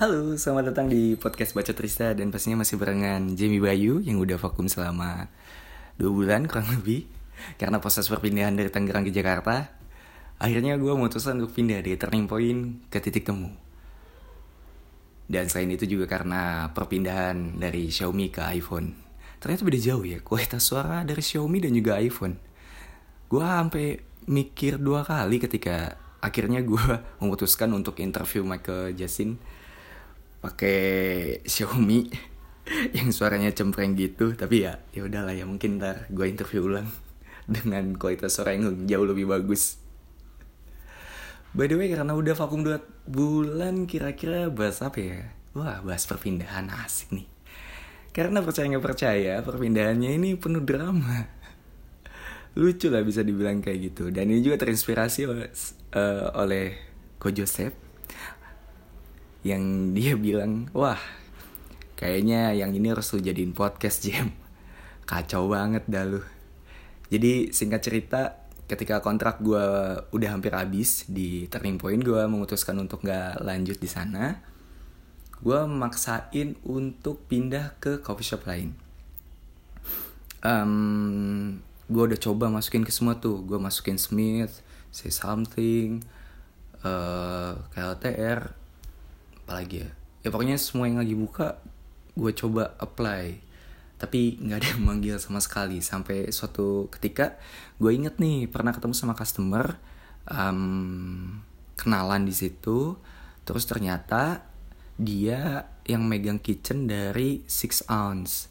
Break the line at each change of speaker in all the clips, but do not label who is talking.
Halo, selamat datang di podcast Baca Trista dan pastinya masih barengan Jamie Bayu yang udah vakum selama dua bulan kurang lebih karena proses perpindahan dari Tangerang ke Jakarta. Akhirnya gue memutuskan untuk pindah dari turning point ke titik temu. Dan selain itu juga karena perpindahan dari Xiaomi ke iPhone. Ternyata beda jauh ya kualitas suara dari Xiaomi dan juga iPhone. Gue sampai mikir dua kali ketika akhirnya gue memutuskan untuk interview Michael Jasin pakai Xiaomi yang suaranya cempreng gitu tapi ya ya udahlah ya mungkin ntar gue interview ulang dengan kualitas suara yang jauh lebih bagus. By the way karena udah vakum 2 bulan kira-kira bahas apa ya? Wah bahas perpindahan asik nih. Karena percaya nggak percaya perpindahannya ini penuh drama. Lucu lah bisa dibilang kayak gitu. Dan ini juga terinspirasi oleh, uh, oleh Ko Joseph yang dia bilang wah kayaknya yang ini harus lu jadiin podcast jam kacau banget dah lu. Jadi singkat cerita ketika kontrak gue udah hampir habis di turning point gue memutuskan untuk gak lanjut di sana gue maksain untuk pindah ke coffee shop lain. Um, gue udah coba masukin ke semua tuh. Gue masukin Smith say something uh, KLTR apalagi ya? Ya pokoknya semua yang lagi buka gue coba apply. Tapi nggak ada yang manggil sama sekali. Sampai suatu ketika gue inget nih pernah ketemu sama customer um, kenalan di situ. Terus ternyata dia yang megang kitchen dari six ounce.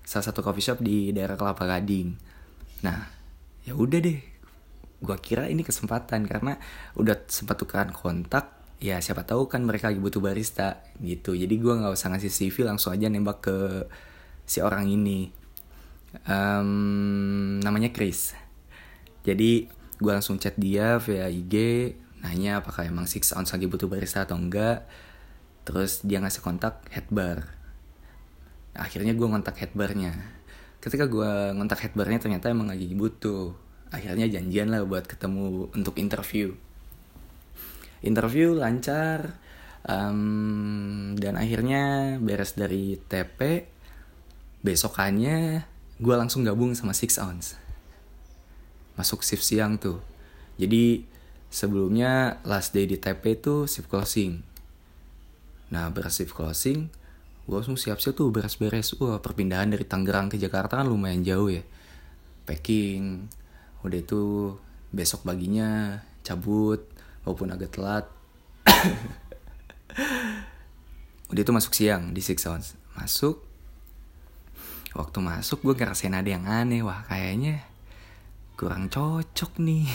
Salah satu coffee shop di daerah Kelapa Gading. Nah ya udah deh. Gue kira ini kesempatan karena udah sempat tukeran kontak ya siapa tahu kan mereka lagi butuh barista gitu. Jadi gue nggak usah ngasih CV langsung aja nembak ke si orang ini. Um, namanya Chris. Jadi gue langsung chat dia via IG nanya apakah emang six ounce lagi butuh barista atau enggak. Terus dia ngasih kontak headbar akhirnya gue ngontak headbarnya ketika gue ngontak headbarnya ternyata emang lagi butuh. Akhirnya janjian lah buat ketemu untuk interview interview lancar um, dan akhirnya beres dari TP besokannya gue langsung gabung sama Six Ounce. Masuk shift siang tuh. Jadi sebelumnya last day di TP itu shift closing. Nah beres shift closing gue langsung siap-siap tuh beres-beres. Wah perpindahan dari Tangerang ke Jakarta kan lumayan jauh ya. Packing udah itu besok paginya cabut walaupun agak telat. Udah itu masuk siang di Six Sounds masuk. Waktu masuk gue ngerasain ada yang aneh. Wah kayaknya kurang cocok nih.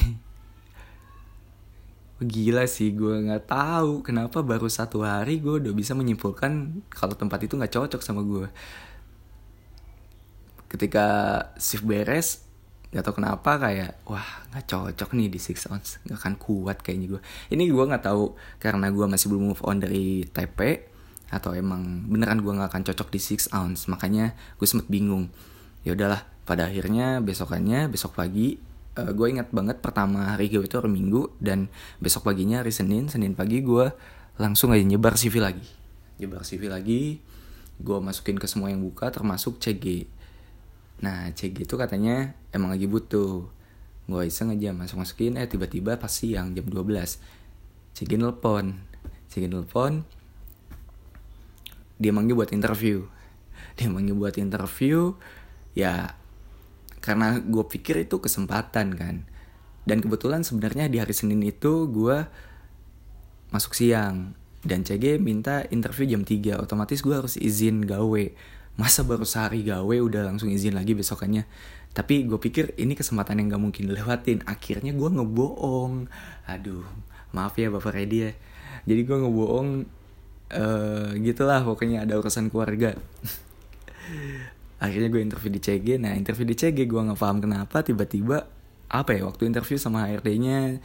Gila sih gue nggak tahu kenapa baru satu hari gue udah bisa menyimpulkan kalau tempat itu nggak cocok sama gue ketika shift beres Gak tau kenapa kayak wah nggak cocok nih di Six Ounce. Nggak akan kuat kayaknya gue ini gue nggak tahu karena gue masih belum move on dari TP atau emang beneran gue nggak akan cocok di Six Ounce. Makanya gue sempet bingung. Ya udahlah pada akhirnya besokannya besok pagi uh, eh, gue ingat banget pertama hari gue itu hari Minggu dan besok paginya hari Senin. Senin pagi gue langsung aja nyebar CV lagi. Nyebar CV lagi gue masukin ke semua yang buka termasuk CG Nah CG itu katanya emang lagi butuh. Gue iseng aja masuk-masukin Eh tiba-tiba pas siang jam 12 CG nelpon. CG nelpon. Dia manggil buat interview. Dia manggil buat interview Ya Karena gue pikir itu kesempatan kan. Dan kebetulan sebenarnya di hari Senin itu gue Masuk siang. Dan CG minta interview jam 3 Otomatis gue harus izin gawe masa baru sehari gawe udah langsung izin lagi besokannya? Tapi gue pikir ini kesempatan yang gak mungkin dilewatin. Akhirnya gue ngebohong. Aduh maaf ya bapak Redi ya. Jadi gue ngebohong uh, gitulah pokoknya ada urusan keluarga. Akhirnya gue interview di CG nah interview di CG gue nggak paham kenapa tiba-tiba apa ya waktu interview sama HRD-nya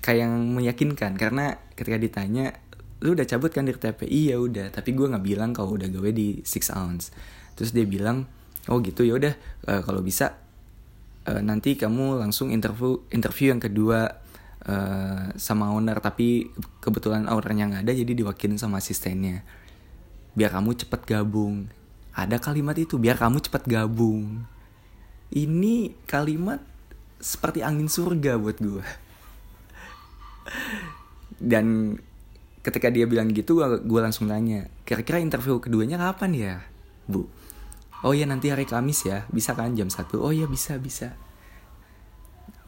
kayak yang meyakinkan. Karena ketika ditanya lu udah cabut kan dari TPI ya udah. Tapi gue nggak bilang kalau udah gawe di six ounce. Terus dia bilang oh gitu ya udah uh, kalau bisa uh, nanti kamu langsung interview interview yang kedua uh, sama owner. Tapi kebetulan ownernya nggak ada jadi diwakilin sama asistennya. Biar kamu cepet gabung. Ada kalimat itu biar kamu cepet gabung. Ini kalimat seperti angin surga buat gue dan ketika dia bilang gitu gue langsung nanya kira-kira interview keduanya kapan ya? Bu oh ya nanti hari Kamis ya. Bisa kan jam satu? Oh ya bisa bisa.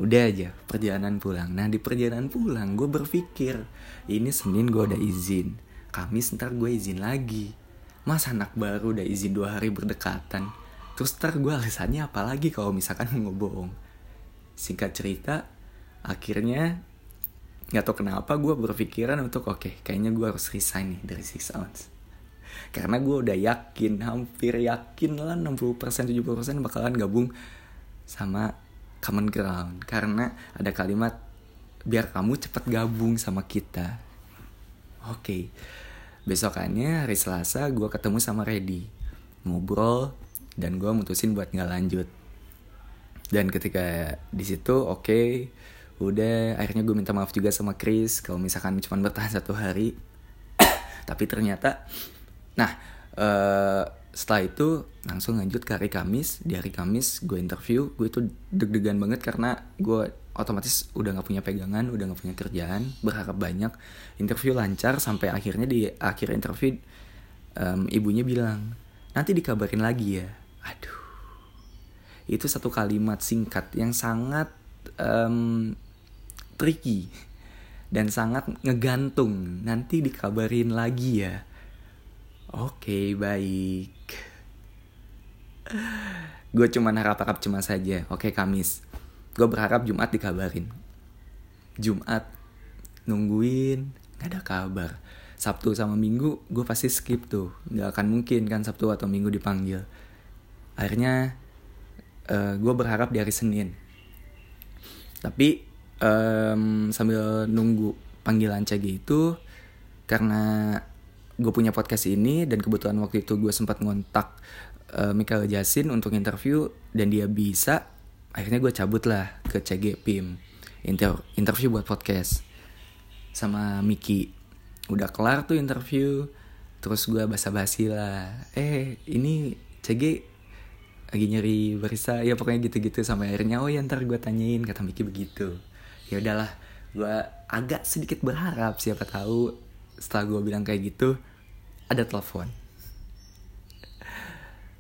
Udah aja perjalanan pulang. Nah di perjalanan pulang gue berpikir ini Senin gue udah izin Kamis ntar gue izin lagi. Mas anak baru udah izin dua hari berdekatan. Terus ntar gue alasannya apa lagi kalau misalkan mau singkat cerita akhirnya nggak tau kenapa gue berpikiran untuk oke okay, kayaknya gue harus resign nih dari Six Ounce karena gue udah yakin hampir yakin lah 60% 70% bakalan gabung sama Common Ground. Karena ada kalimat biar kamu cepet gabung sama kita. Oke okay. besokannya hari Selasa gue ketemu sama Reddy ngobrol dan gue mutusin buat nggak lanjut. Dan ketika di situ oke okay, udah akhirnya gue minta maaf juga sama Chris kalau misalkan cuma bertahan satu hari. Tapi ternyata nah uh, setelah itu langsung lanjut ke hari Kamis. Di hari Kamis gue interview gue itu deg-degan banget karena gue otomatis udah nggak punya pegangan udah nggak punya kerjaan berharap banyak. Interview lancar sampai akhirnya di akhir interview um, ibunya bilang nanti dikabarin lagi ya. Aduh. Itu satu kalimat singkat yang sangat um, tricky dan sangat ngegantung. Nanti dikabarin lagi ya. Oke, baik. Gue cuma harap-harap cuma saja. Oke, Kamis. Gue berharap Jumat dikabarin. Jumat nungguin, gak ada kabar. Sabtu sama Minggu gue pasti skip tuh. Gak akan mungkin kan Sabtu atau Minggu dipanggil. Akhirnya uh, eh, gue berharap di hari Senin. Tapi um, sambil nunggu panggilan CG itu karena gue punya podcast ini dan kebetulan waktu itu gue sempat ngontak uh, Michael Jasin untuk interview dan dia bisa akhirnya gue cabut lah ke CG PIM Inter interview buat podcast sama Miki. Udah kelar tuh interview terus gue basa-basi lah. Eh ini CG lagi nyari barista. Ya pokoknya gitu-gitu. Sampai akhirnya oh ya ntar gue tanyain kata Miki begitu ya udahlah gue agak sedikit berharap siapa tahu setelah gue bilang kayak gitu ada telepon.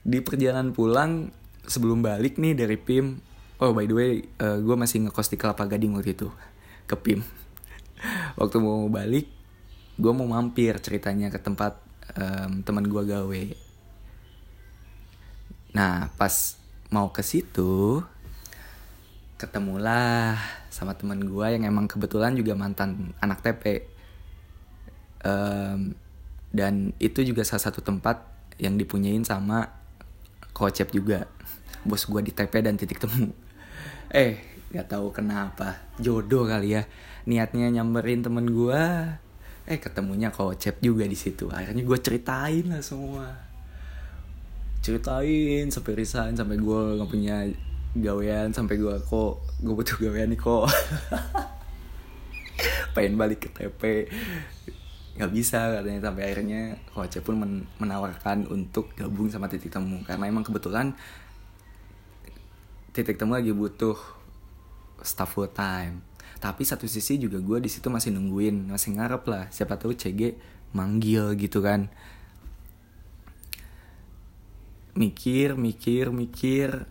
Di perjalanan pulang sebelum balik nih dari PIM oh by the way uh, eh, gue masih ngekos di Kelapa Gading waktu itu ke PIM waktu mau balik gue mau mampir ceritanya ke tempat um, teman gue gawe. Nah pas mau ke situ ketemulah sama teman gue yang emang kebetulan juga mantan anak TP um, dan itu juga salah satu tempat yang dipunyain sama kocep juga. Bos gue di TP dan titik temu. Eh nggak tahu kenapa. Jodoh kali ya. Niatnya nyamperin temen gue eh ketemunya kocep juga di situ. Akhirnya gue ceritain lah semua. Ceritain sampai resign sampai gue nggak punya gawean sampai gue kok gue butuh gawean nih kok. Pengen balik ke TP nggak bisa katanya. Sampai akhirnya coach pun men menawarkan untuk gabung sama titik temu. Karena emang kebetulan titik temu lagi butuh staff full time. Tapi satu sisi juga gue di situ masih nungguin masih ngarep lah. Siapa tahu CG manggil gitu kan. Mikir mikir mikir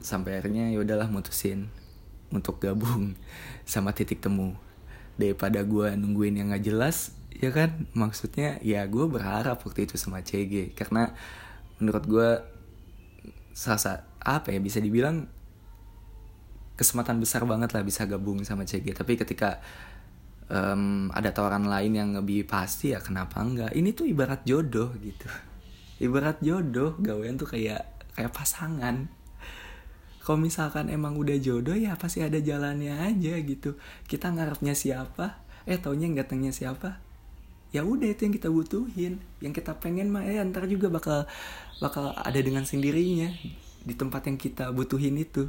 sampai akhirnya ya udahlah mutusin untuk gabung sama titik temu. Daripada gue nungguin yang gak jelas ya kan? Maksudnya ya gue berharap waktu itu sama CG karena menurut gue sasa apa ya bisa dibilang kesempatan besar banget lah bisa gabung sama CG tapi ketika um, ada tawaran lain yang lebih pasti ya kenapa enggak? Ini tuh ibarat jodoh gitu. Ibarat jodoh gawean tuh kayak kayak pasangan kalau misalkan emang udah jodoh ya pasti ada jalannya aja gitu. Kita ngarepnya siapa? Eh taunya nggak datangnya siapa? Ya udah itu yang kita butuhin. Yang kita pengen mah ya ntar juga bakal bakal ada dengan sendirinya di tempat yang kita butuhin itu.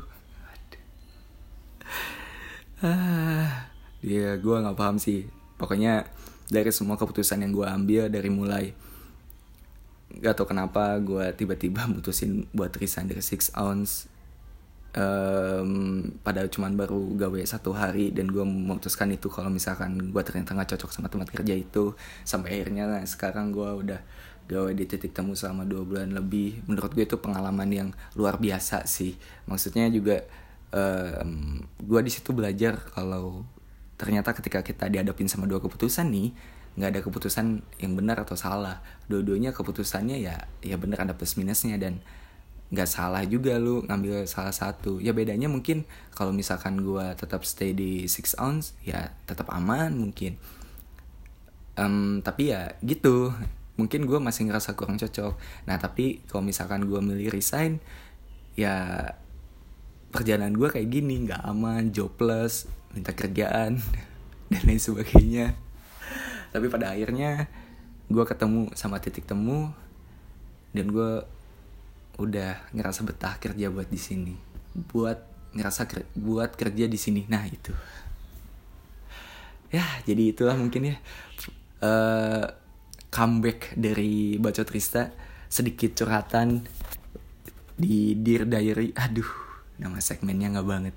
Ah. Dia gue nggak paham sih. Pokoknya dari semua keputusan yang gue ambil dari mulai gak tau kenapa gue tiba-tiba mutusin buat resign dari six ounce um, padahal cuman baru gawe satu hari dan gue memutuskan itu kalau misalkan gue ternyata nggak cocok sama tempat kerja itu. Sampai akhirnya nah, sekarang gue udah gawe di titik temu selama dua bulan lebih. Menurut gue itu pengalaman yang luar biasa sih. Maksudnya juga um, gue di situ belajar kalau ternyata ketika kita dihadapin sama dua keputusan nih nggak ada keputusan yang benar atau salah. Dua-duanya keputusannya ya ya benar ada plus minusnya dan nggak salah juga lu ngambil salah satu. Ya bedanya mungkin kalau misalkan gue tetap stay di six ounce ya tetap aman mungkin. Um, tapi ya gitu. Mungkin gue masih ngerasa kurang cocok. Nah tapi kalau misalkan gue milih resign ya perjalanan gue kayak gini nggak aman jobless minta kerjaan dan lain sebagainya. Tapi pada akhirnya gue ketemu sama titik temu dan gue udah ngerasa betah kerja buat di sini. Buat ngerasa ker buat kerja di sini. Nah itu. Ya jadi itulah mungkin ya. Uh, comeback dari baca Trista. Sedikit curhatan di Dear Diary. Aduh nama segmennya nggak banget.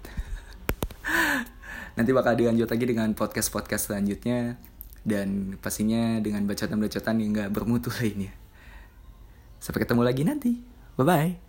Nanti bakal dilanjut lagi dengan podcast podcast selanjutnya. Dan pastinya dengan bacotan-bacotan yang nggak bermutu lainnya. Sampai ketemu lagi nanti Bye bye.